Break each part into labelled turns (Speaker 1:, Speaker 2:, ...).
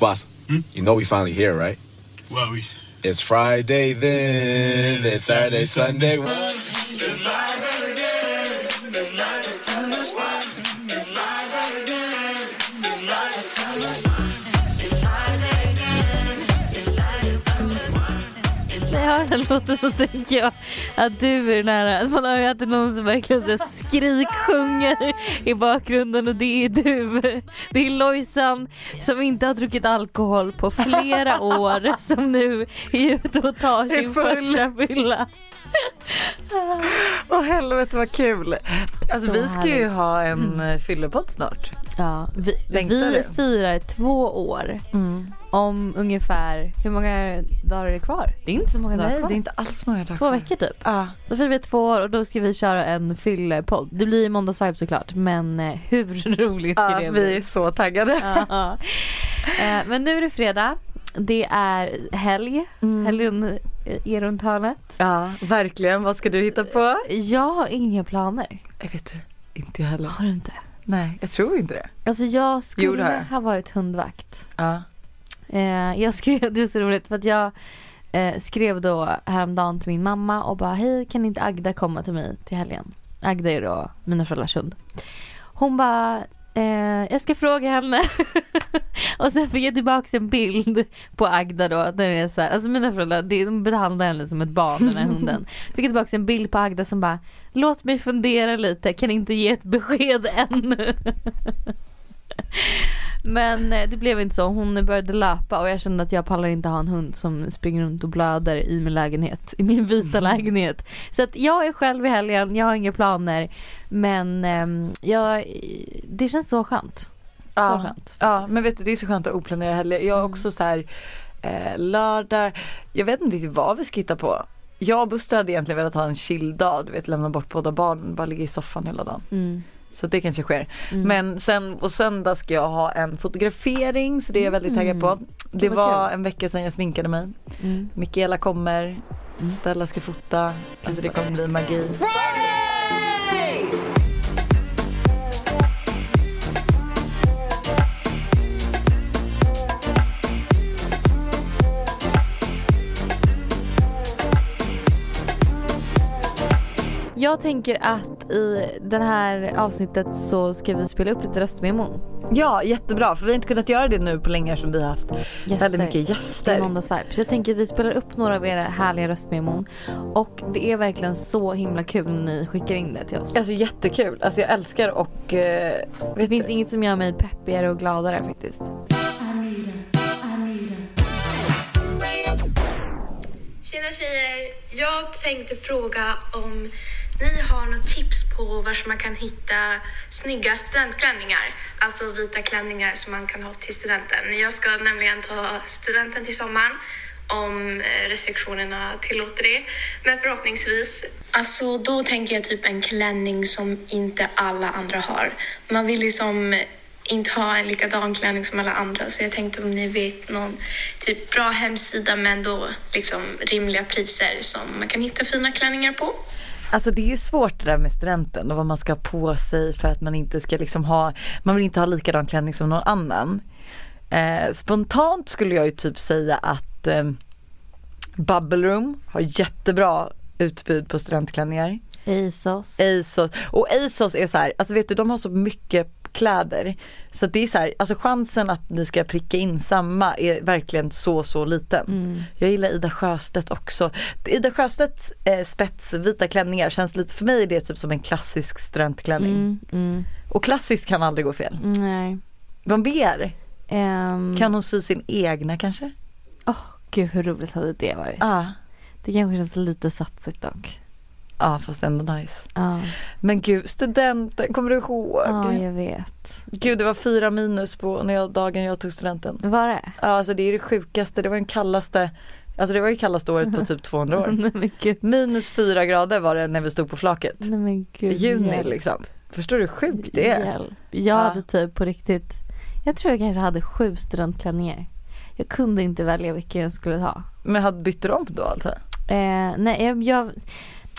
Speaker 1: Boss, hmm? you know we finally here, right?
Speaker 2: Well, we.
Speaker 1: It's Friday then, it's Saturday, Sunday.
Speaker 3: den låten så tänker jag att du är den här, man har ju alltid någon som verkligen så skriksjunger i bakgrunden och det är du. Det är Lojsan som inte har druckit alkohol på flera år som nu är ute och tar sin första fylla.
Speaker 4: Åh helvete vad kul. Alltså
Speaker 3: Så
Speaker 4: vi ska ju
Speaker 3: härligt.
Speaker 4: ha en mm. fyllepodd snart.
Speaker 3: Ja, vi, vi firar två år om ungefär, hur många dagar är det kvar? Det är inte så många dagar
Speaker 4: Nej
Speaker 3: kvar.
Speaker 4: det är inte alls många dagar
Speaker 3: Två
Speaker 4: kvar.
Speaker 3: veckor typ.
Speaker 4: Ja.
Speaker 3: Då firar vi två år och då ska vi köra en fyllepodd. Det blir måndagsvibe såklart men eh, hur roligt ska
Speaker 4: ja,
Speaker 3: det
Speaker 4: vi är
Speaker 3: bli?
Speaker 4: så taggade.
Speaker 3: Ja. Eh, Men nu är det fredag. Det är helg.
Speaker 4: Mm.
Speaker 3: Helgen eh, är runt hörnet.
Speaker 4: Ja verkligen. Vad ska du hitta på?
Speaker 3: Jag har inga planer.
Speaker 4: Jag vet du, inte jag heller.
Speaker 3: Har du inte?
Speaker 4: Nej jag tror inte det.
Speaker 3: Alltså jag
Speaker 4: Jo,
Speaker 3: skulle
Speaker 4: jag.
Speaker 3: ha varit hundvakt.
Speaker 4: Ja.
Speaker 3: Eh, jag skrev, det är så roligt för att jag eh, skrev då häromdagen till min mamma och bara hej kan inte Agda komma till mig till helgen? Agda är då mina föräldrars hund. Hon bara eh, jag ska fråga henne. och sen fick jag tillbaka en bild på Agda då. Där är så här, alltså mina föräldrar de behandlar henne som ett barn den här hunden. Fick jag tillbaka en bild på Agda som bara låt mig fundera lite kan inte ge ett besked ännu. Men eh, det blev inte så. Hon började löpa och jag kände att jag pallar inte ha en hund som springer runt och blöder i min lägenhet. I min vita lägenhet. Så att jag är själv i helgen, jag har inga planer. Men ehm, jag, det känns så skönt. Så
Speaker 4: Ja.
Speaker 3: skönt.
Speaker 4: ja men vet du det är så skönt att oplanera helger. Jag har också så här eh, lördag. Jag vet inte riktigt vad vi ska hitta på. Jag och Buster hade egentligen velat ha en chill-dag, du vet lämna bort båda barnen, bara ligga i soffan hela dagen.
Speaker 3: Mm.
Speaker 4: Så det kanske sker.
Speaker 3: Mm.
Speaker 4: Men sen på söndag ska jag ha en fotografering så det är jag väldigt taggad på. Det
Speaker 3: vad
Speaker 4: var en vecka sedan jag sminkade mig.
Speaker 3: Mm.
Speaker 4: Mikaela kommer, Stella ska fota. Alltså det kommer bli magi.
Speaker 3: Jag tänker att i det här avsnittet så ska vi spela upp lite röstmemon.
Speaker 4: Ja jättebra för vi har inte kunnat göra det nu på länge som vi har haft väldigt mycket gäster.
Speaker 3: måndagsvibe. Så jag tänker att vi spelar upp några av era härliga röstmemon. Och det är verkligen så himla kul när ni skickar in det till oss.
Speaker 4: Alltså jättekul, alltså jag älskar och eh,
Speaker 3: Det finns inget som gör mig peppigare och gladare faktiskt.
Speaker 5: Tjena tjejer! Jag tänkte fråga om ni har något tips på var man kan hitta snygga studentklänningar. Alltså vita klänningar som man kan ha till studenten. Jag ska nämligen ta studenten till sommaren om eh, restriktionerna tillåter det. Men förhoppningsvis. Alltså då tänker jag typ en klänning som inte alla andra har. Man vill liksom inte ha en likadan klänning som alla andra. Så jag tänkte om ni vet någon typ bra hemsida men då liksom rimliga priser som man kan hitta fina klänningar på.
Speaker 4: Alltså det är ju svårt det där med studenten och vad man ska ha på sig för att man inte ska liksom ha, man vill inte ha likadan klänning som någon annan. Eh, spontant skulle jag ju typ säga att eh, Bubble Room har jättebra utbud på studentklänningar.
Speaker 3: Asos.
Speaker 4: Asos, och Asos är så här, alltså vet du de har så mycket kläder. Så det är så här, alltså chansen att ni ska pricka in samma är verkligen så så liten.
Speaker 3: Mm.
Speaker 4: Jag gillar Ida Sjöstedt också. Ida Sjöstedts eh, spetsvita klänningar känns lite, för mig är det typ som en klassisk studentklänning.
Speaker 3: Mm, mm,
Speaker 4: Och klassiskt kan aldrig gå fel.
Speaker 3: nej.
Speaker 4: Vad mer?
Speaker 3: Um,
Speaker 4: Kan hon sy sin egna kanske?
Speaker 3: Åh gud hur roligt hade det varit.
Speaker 4: Ja,
Speaker 3: Det kanske känns lite satsigt dock.
Speaker 4: Ah, fast ändå nice.
Speaker 3: Ja,
Speaker 4: Men gud, studenten, kommer du ihåg?
Speaker 3: ja jag vet.
Speaker 4: Gud det var fyra minus på när jag, dagen jag tog studenten.
Speaker 3: Var det?
Speaker 4: Ja alltså det är det sjukaste, det var den kallaste, alltså det var det kallaste året på typ 200 år.
Speaker 3: Nej.
Speaker 4: Minus fyra grader var det när vi stod på flaket.
Speaker 3: Nej men gud.
Speaker 4: Juni
Speaker 3: hjälp.
Speaker 4: liksom. Förstår du hur sjukt det är?
Speaker 3: Hjälp. Jag
Speaker 4: Ja.
Speaker 3: hade typ på riktigt, jag tror jag kanske hade sju studentklänningar. Jag kunde inte välja vilken jag skulle ha.
Speaker 4: Men hade bytt om då alltså?
Speaker 3: Eh, nej jag, jag,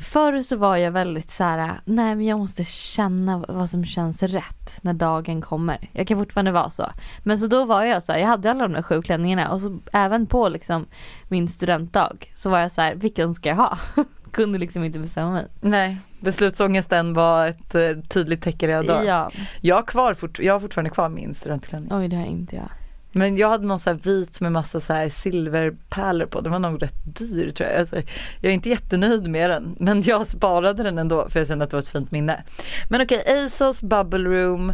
Speaker 3: Förr så var jag väldigt så här, nej men jag måste känna vad som känns rätt när dagen kommer. Jag kan fortfarande vara så. Men så då var jag så här, jag hade alla de där sju klänningarna och så även på liksom min studentdag så var jag så här, vilken ska jag ha? Kunde liksom inte bestämma mig.
Speaker 4: Nej, beslutsångesten var ett eh, tydligt tecken redan då.
Speaker 3: Ja,
Speaker 4: Jag, har kvar, fort, jag har fortfarande kvar min studentklänning.
Speaker 3: oj det har inte jag.
Speaker 4: Men jag hade någon så här vit med massa så här silverpärlor på. Den var nog rätt dyr tror jag. Alltså, jag är inte jättenöjd med den. Men jag sparade den ändå för jag kände att det var ett fint minne. Men okej, ASOS, Bubble Room.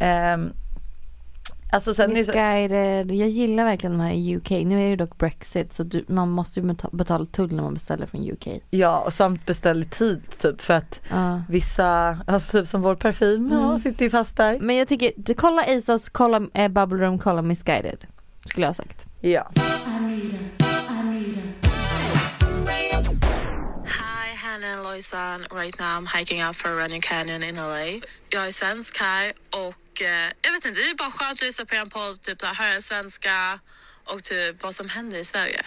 Speaker 4: ehm, alltså sen,
Speaker 3: Misguided, jag gillar verkligen de här i UK. Nu är det dock Brexit så du, man måste ju beta- betala tull när man beställer från UK.
Speaker 4: ja och samt beställ i tid typ för att
Speaker 3: Ja.
Speaker 4: vissa, alltså typ som vår parfym, ja,
Speaker 3: Mm.
Speaker 4: sitter ju fast där.
Speaker 3: Men jag tycker, kolla ASOS, kolla eh, Bubble Room, kolla Misguided. Skulle jag ha sagt.
Speaker 4: Ja.
Speaker 5: Hannah and Lojsan. Right now I'm hiking out for a running canyon in LA. Jag är svensk här och eh, jag vet inte, det är bara skönt att lyssna på en podd, typ där, höra svenska och typ vad som händer i Sverige.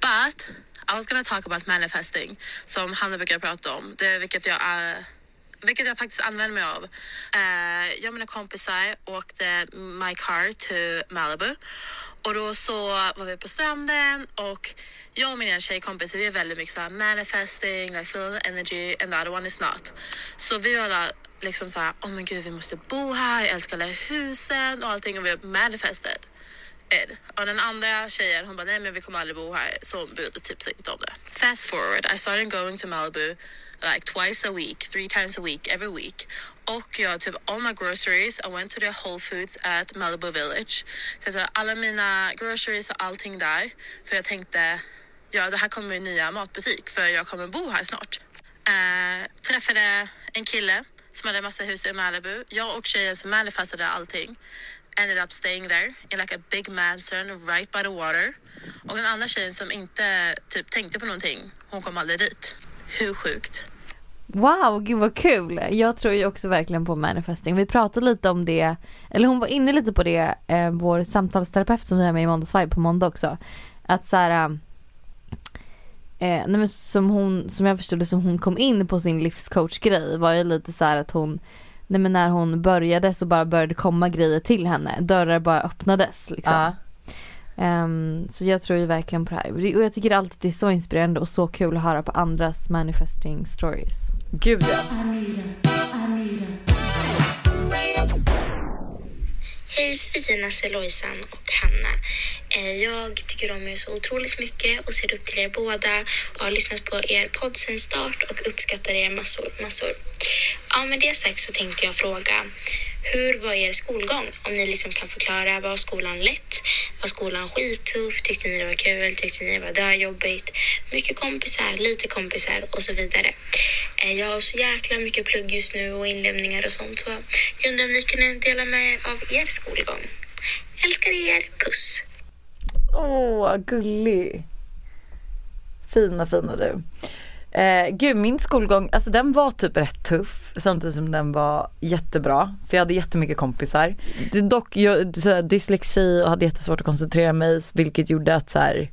Speaker 5: But I was gonna talk about manifesting som Hanna brukar prata om, det, vilket jag är vilket jag faktiskt använder mig av. Eh, jag och mina kompisar åkte my car to Malibu och då så var vi på stranden och jag och min tjejkompis vi är väldigt mycket såhär manifesting, like feeling the energy and the other one is not. Så vi var alla liksom såhär, oh men gud vi måste bo här, jag älskar alla husen och allting och vi har manifested. it. Och den andra tjejen hon bara nej men vi kommer aldrig bo här så hon brydde typ sig inte om det. Fast forward I started going to Malibu like twice a week, three times a week, every week. Och jag typ all my groceries, I went to the Whole Foods at Malibu Village. Så jag tog alla mina groceries och allting där. För jag tänkte, ja det här kommer en nya matbutik för jag kommer bo här snart. Uh, träffade en kille som hade massa hus i Malibu. Jag och tjejen som manifestade allting ended up staying there in like a big mansion right by the water. Och den andra tjejen som inte typ tänkte på någonting, hon kom aldrig dit. Hur sjukt?
Speaker 3: Wow, gud vad kul. Jag tror ju också verkligen på manifesting. Vi pratade lite om det, eller hon var inne lite på det, eh, vår samtalsterapeut som vi har med i Måndagsvibe på måndag också. Att så här, eh, eh, nej men som hon, som jag förstod det, som hon kom in på sin livscoachgrej var ju lite så här att hon, nej men när hon började så bara började komma grejer till henne. Dörrar bara öppnades liksom.
Speaker 4: Uh.
Speaker 3: Ehm, så jag tror ju verkligen på det här. Och jag tycker alltid det är så inspirerande och så kul att höra på andras manifesting stories.
Speaker 4: Gud ja.
Speaker 2: Hej finaste Lojsan och Hanna. Eh, Jag tycker om er så otroligt mycket och ser upp till er båda och har lyssnat på er podd sedan start och uppskattar er massor, massor. Ja, med det sagt så tänkte jag fråga hur var er skolgång? Om ni liksom kan förklara, var skolan lätt? Var skolan skittuff? Tyckte ni det var kul? Tyckte ni det var döjobbigt? Mycket kompisar, lite kompisar och så vidare. Eh, Jag har så jäkla mycket plugg just nu och inlämningar och sånt så jag undrar om ni kunde dela med er av er skolgång. Älskar er, puss!
Speaker 4: Åh, gullig. Fina, fina du. Eh, gud, min skolgång, alltså den var typ rätt tuff samtidigt som den var jättebra. För jag hade jättemycket kompisar. Dock, jag så här, dyslexi och hade jättesvårt att koncentrera mig vilket gjorde att så här,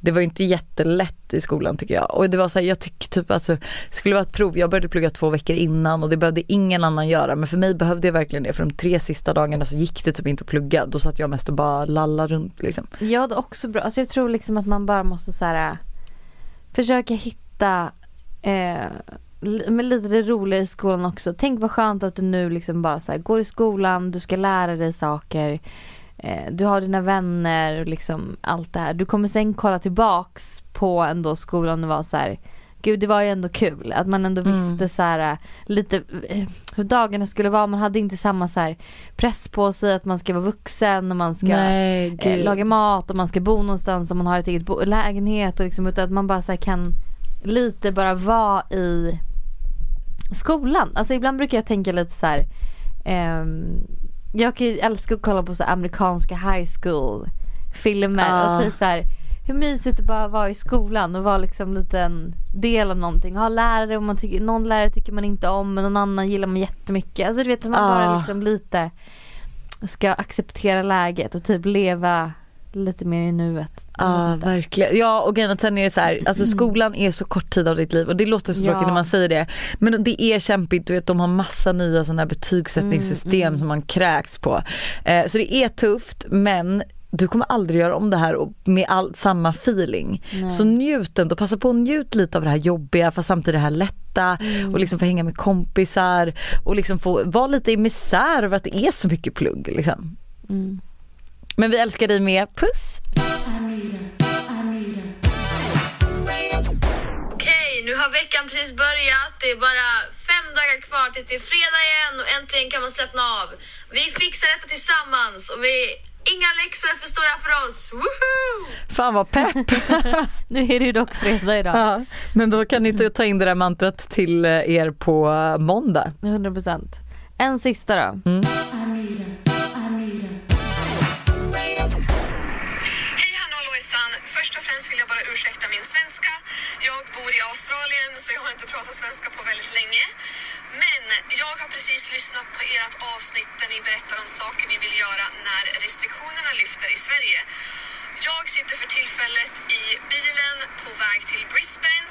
Speaker 4: det var ju inte jättelätt i skolan tycker jag. Och det var så här, jag tycker typ alltså, det skulle vara ett prov, jag började plugga två veckor innan och det behövde ingen annan göra. Men för mig behövde jag verkligen det för de tre sista dagarna så gick det typ inte att plugga. Då satt jag mest och bara lallade runt liksom.
Speaker 3: Jag hade också bra, alltså jag tror liksom att man bara måste så här försöka hitta eh, li- med lite det roliga i skolan också. Tänk vad skönt att du nu liksom bara så här, går i skolan, du ska lära dig saker. Eh, du har dina vänner och liksom allt det här. Du kommer sen kolla tillbaks på ändå skolan och vara så här. Gud det var ju ändå kul att man ändå
Speaker 4: Mm.
Speaker 3: visste så här äh, lite eh, hur dagarna skulle vara. Man hade inte samma så här press på sig att man ska vara vuxen och man ska
Speaker 4: Nej,
Speaker 3: eh, laga mat och man ska bo någonstans och man har ett eget lägenhet och liksom utan att man bara så här kan lite bara vara i skolan. Alltså ibland brukar jag tänka lite så här. ehm, jag kan ju älska att kolla på så amerikanska high school filmer
Speaker 4: Ja.
Speaker 3: och typ så här hur mysigt det bara vara i skolan och vara liksom lite en del av någonting. Ha lärare och man tycker, någon lärare tycker man inte om men någon annan gillar man jättemycket. Alltså du vet att man
Speaker 4: Ja.
Speaker 3: bara liksom lite ska acceptera läget och typ leva lite mer i nuet.
Speaker 4: Ja verkligen. Ja och grejen sen är det så här, alltså skolan är så kort tid av ditt liv och det låter så
Speaker 3: Ja.
Speaker 4: tråkigt när man säger det. Men det är kämpigt, du vet de har massa nya sådana här betygssättningssystem som man kräks på. Eh, så det är tufft men du kommer aldrig göra om det här med all, samma feeling.
Speaker 3: Nej.
Speaker 4: Så njut ändå, passa på att njut lite av det här jobbiga fast samtidigt det här lätta
Speaker 3: Mm.
Speaker 4: och liksom få hänga med kompisar och liksom få vara lite i misär över att det är så mycket plugg liksom.
Speaker 3: Mm.
Speaker 4: Men vi älskar dig med, puss!
Speaker 6: Okej, nu har veckan precis börjat. Det är bara fem dagar kvar tills det är fredag igen och äntligen kan man slappna av. Vi fixar detta tillsammans och vi inga läxor är för stora för oss. Woohoo!
Speaker 4: Fan vad pepp!
Speaker 3: Nu är det ju dock fredag idag.
Speaker 4: Ja, men då kan ni inte ta in det där mantrat till eh, er på måndag.
Speaker 3: 100%. En sista då.
Speaker 6: Hej Först vill jag bara ursäkta min svenska. Jag bor i Australien så jag har inte pratat svenska på väldigt länge. Men jag har precis lyssnat på ert avsnitt där ni berättar om saker ni vill göra när restriktionerna lyfter i Sverige. Jag sitter för tillfället i bilen på väg till Brisbane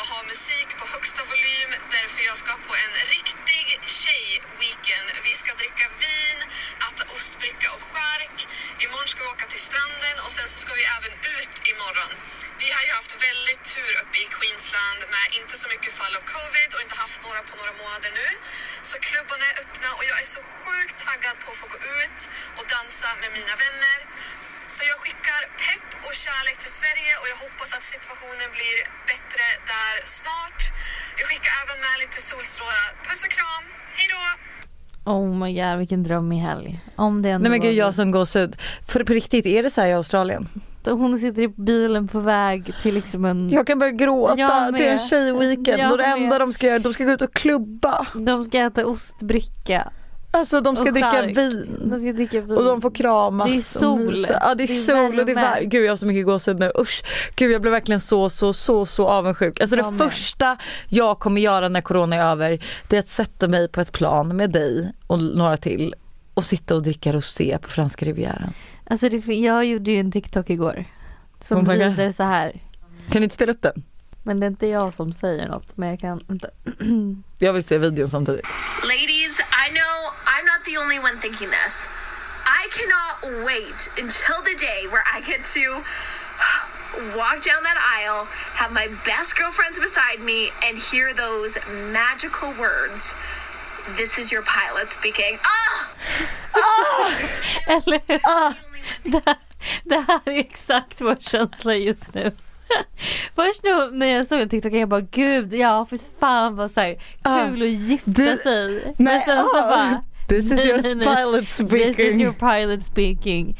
Speaker 6: och ha musik på högsta volym därför jag ska på en riktig tjej-weekend. Vi ska dricka vin, äta ostbricka och skärk. Imorgon ska vi åka till stranden och sen så ska vi även ut imorgon. Vi har ju haft väldigt tur uppe i Queensland med inte så mycket fall av covid och inte haft några på några månader nu. Så klubbarna är öppna och jag är så sjukt taggad på att få gå ut och dansa med mina vänner. Så jag skickar pepp och kärlek till Sverige och jag hoppas att situationen blir bättre där snart. Jag skickar även med lite solstrålar. Puss och kram, hej då!
Speaker 3: Oh my god vilken drömmig helg. Om det ändå
Speaker 4: Nej men gud jag som gåshud. För på riktigt, är det så här i Australien?
Speaker 3: Hon sitter i bilen på väg till liksom en...
Speaker 4: Jag kan börja gråta till en tjejweekend och det enda de ska göra, de ska gå ut och klubba.
Speaker 3: De ska äta ostbricka.
Speaker 4: Alltså de ska dricka vin.
Speaker 3: De ska dricka vin.
Speaker 4: Och de får kramas.
Speaker 3: Det är sol.
Speaker 4: Ja det är,
Speaker 3: Det är
Speaker 4: sol och det är
Speaker 3: värme.
Speaker 4: värme. Gud jag har så mycket gåshud nu. Usch. Gud jag blev verkligen så så så så avundsjuk. Alltså det
Speaker 3: Jag med.
Speaker 4: första jag kommer göra när corona är över det är att sätta mig på ett plan med dig och några till och sitta och dricka rosé på franska rivieran.
Speaker 3: Alltså det, jag gjorde ju en TikTok igår. Som
Speaker 4: Oh
Speaker 3: lyder så här.
Speaker 4: Kan du inte spela upp den?
Speaker 3: Men det är inte jag som säger något. Men jag kan, vänta.
Speaker 4: Jag vill se videon samtidigt.
Speaker 7: Ladies, I know I'm not the only one thinking this. I cannot wait until the day where I get to walk down that aisle, have my best girlfriends beside me, and hear those magical words. This is your pilot speaking. Ah!
Speaker 3: Eller det, här, det här är exakt vår känsla just nu. Först nu när jag såg en TikTok jag bara gud ja för fan vad så här,
Speaker 4: Ah,
Speaker 3: kul att gifta
Speaker 4: det-
Speaker 3: sig.
Speaker 4: nej,
Speaker 3: Men sen så
Speaker 4: ah,
Speaker 3: bara
Speaker 4: this is your pilot
Speaker 3: This
Speaker 4: speaking.
Speaker 3: is your pilot speaking.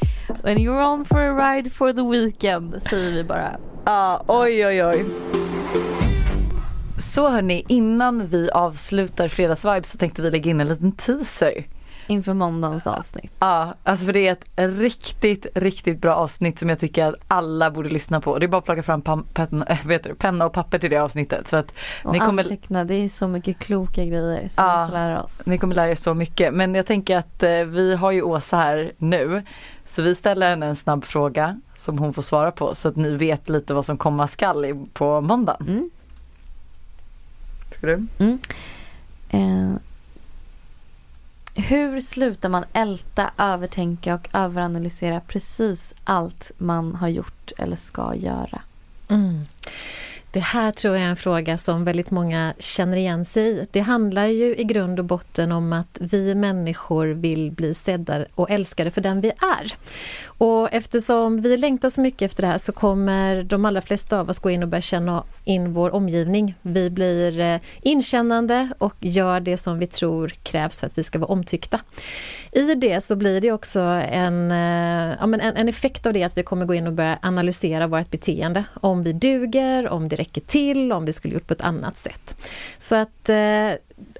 Speaker 3: And you're on for a ride for the weekend säger vi bara.
Speaker 4: Ja, oj oj oj. Så hörni, innan vi avslutar fredagsvibe så tänkte vi lägga in en liten teaser.
Speaker 3: Inför måndagens avsnitt.
Speaker 4: Ja, alltså för det är ett riktigt, riktigt bra avsnitt som jag tycker att alla borde lyssna på. Det är bara att plocka fram pam- pen, äh, du, penna och papper till det avsnittet. Så att
Speaker 3: Och
Speaker 4: ni kommer,
Speaker 3: anteckna, det är så mycket kloka grejer som
Speaker 4: Ja.
Speaker 3: vi får lära oss.
Speaker 4: ni kommer lära er så mycket. Men jag tänker att eh, vi har ju Åsa här nu. Så vi ställer henne en snabb fråga som hon får svara på så att ni vet lite vad som komma skall i- på måndag.
Speaker 3: Mm.
Speaker 4: Ska du?
Speaker 3: Eh, hur slutar man älta, övertänka och överanalysera precis allt man har gjort eller ska göra?
Speaker 8: Mm. Det här tror jag är en fråga som väldigt många känner igen sig i. Det handlar ju i grund och botten om att vi människor vill bli sedda och älskade för den vi är. Och eftersom vi längtar så mycket efter det här så kommer de allra flesta av oss gå in och börja känna in vår omgivning. Vi blir eh, inkännande och gör det som vi tror krävs för att vi ska vara omtyckta. I det så blir det också en, eh, ja, men en, en effekt av det att vi kommer gå in och börja analysera vårt beteende. Om vi duger, om det räcker till, om vi skulle gjort på ett annat sätt. Så att eh,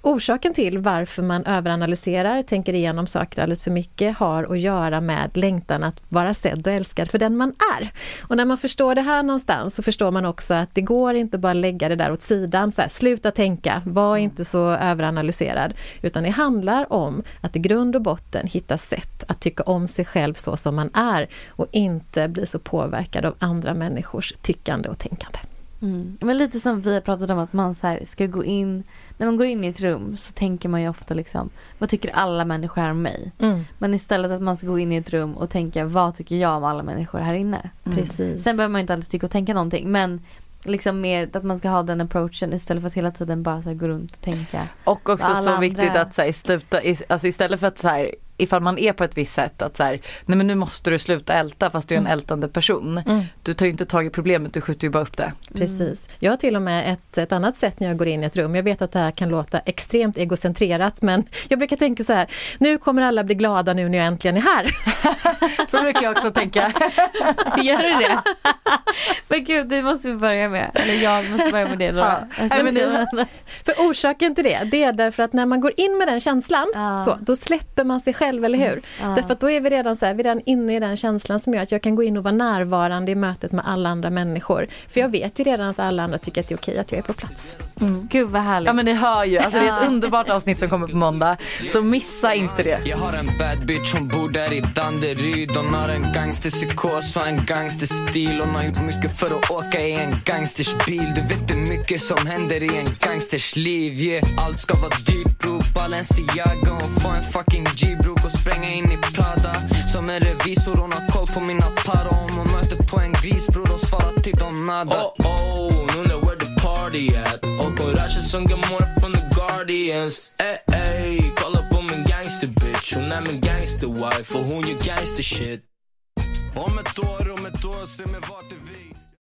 Speaker 8: orsaken till varför man överanalyserar, tänker igenom saker alldeles för mycket, har att göra med längtan att vara sedd och älskad för den man är. Och när man förstår det här någonstans så förstår man också att det går inte bara lägga det där åt sidan, så här, sluta tänka, var inte så överanalyserad, utan det handlar om att i grund och botten hitta sätt att tycka om sig själv så som man är och inte bli så påverkad av andra människors tyckande och tänkande.
Speaker 3: Mm. Men lite som vi har pratat om att man så här ska gå in, när man går in i ett rum så tänker man ju ofta liksom, vad tycker alla människor om mig?
Speaker 8: Mm.
Speaker 3: Men istället att man ska gå in i ett rum och tänka, vad tycker jag om alla människor här inne?
Speaker 8: Precis.
Speaker 3: Sen behöver man inte alltid tycka och tänka någonting men liksom med att man ska ha den approachen istället för att hela tiden bara så här gå runt och tänka.
Speaker 4: Och också så
Speaker 3: andra-
Speaker 4: viktigt att så här, sluta, alltså istället för att så här, ifall man är på ett visst sätt att så här, nej men nu måste du sluta älta fast du är en ältande person.
Speaker 8: Mm.
Speaker 4: Du tar ju inte tag i problemet, du skjuter ju bara upp det.
Speaker 8: Precis. Jag har till och med ett, ett annat sätt när jag går in i ett rum. Jag vet att det här kan låta extremt egocentrerat men jag brukar tänka så här, nu kommer alla bli glada nu när jag äntligen är här.
Speaker 4: Så brukar jag också tänka.
Speaker 3: Gör du det? men gud det måste vi börja med. Eller jag måste börja med det då.
Speaker 4: Ja.
Speaker 3: Alltså,
Speaker 4: men
Speaker 8: För orsaken till det, det är därför att när man går in med den känslan,
Speaker 3: Ja.
Speaker 8: så, då släpper man sig själv, eller hur?
Speaker 3: Ja.
Speaker 8: Därför att då är vi redan så här, vi är redan inne i den känslan som gör att jag kan gå in och vara närvarande i mötet med alla andra människor. För jag vet ju redan att alla andra tycker att det är okej att jag är på plats.
Speaker 3: Gud vad härligt.
Speaker 4: Ja men ni hör ju, alltså det är ett underbart avsnitt som kommer på måndag. Så missa inte det.
Speaker 1: Jag har en bad bitch, hon bor där i Danderyd Hon har en gangsterpsykos och en gangsterstil Hon har gjort mycket för att åka i en gangsters bil Du vet är mycket som händer i en gangsters liv yeah. Allt ska vara dyrt bro, Balenciaga Hon får en fucking G-bro och spränga in i Prada. Som en revisor, hon har koll på mina para Om hon möter på en gris bror, då svarar till dem nada. Oh oh, nu undrar where the party at. Och på Rasha sjunger more from the Guardians. Ey ey, kolla på min gangster bitch. Hon är min gangster wife och hon gör gangster shit. Om ett år, om ett år, se mig vart du vill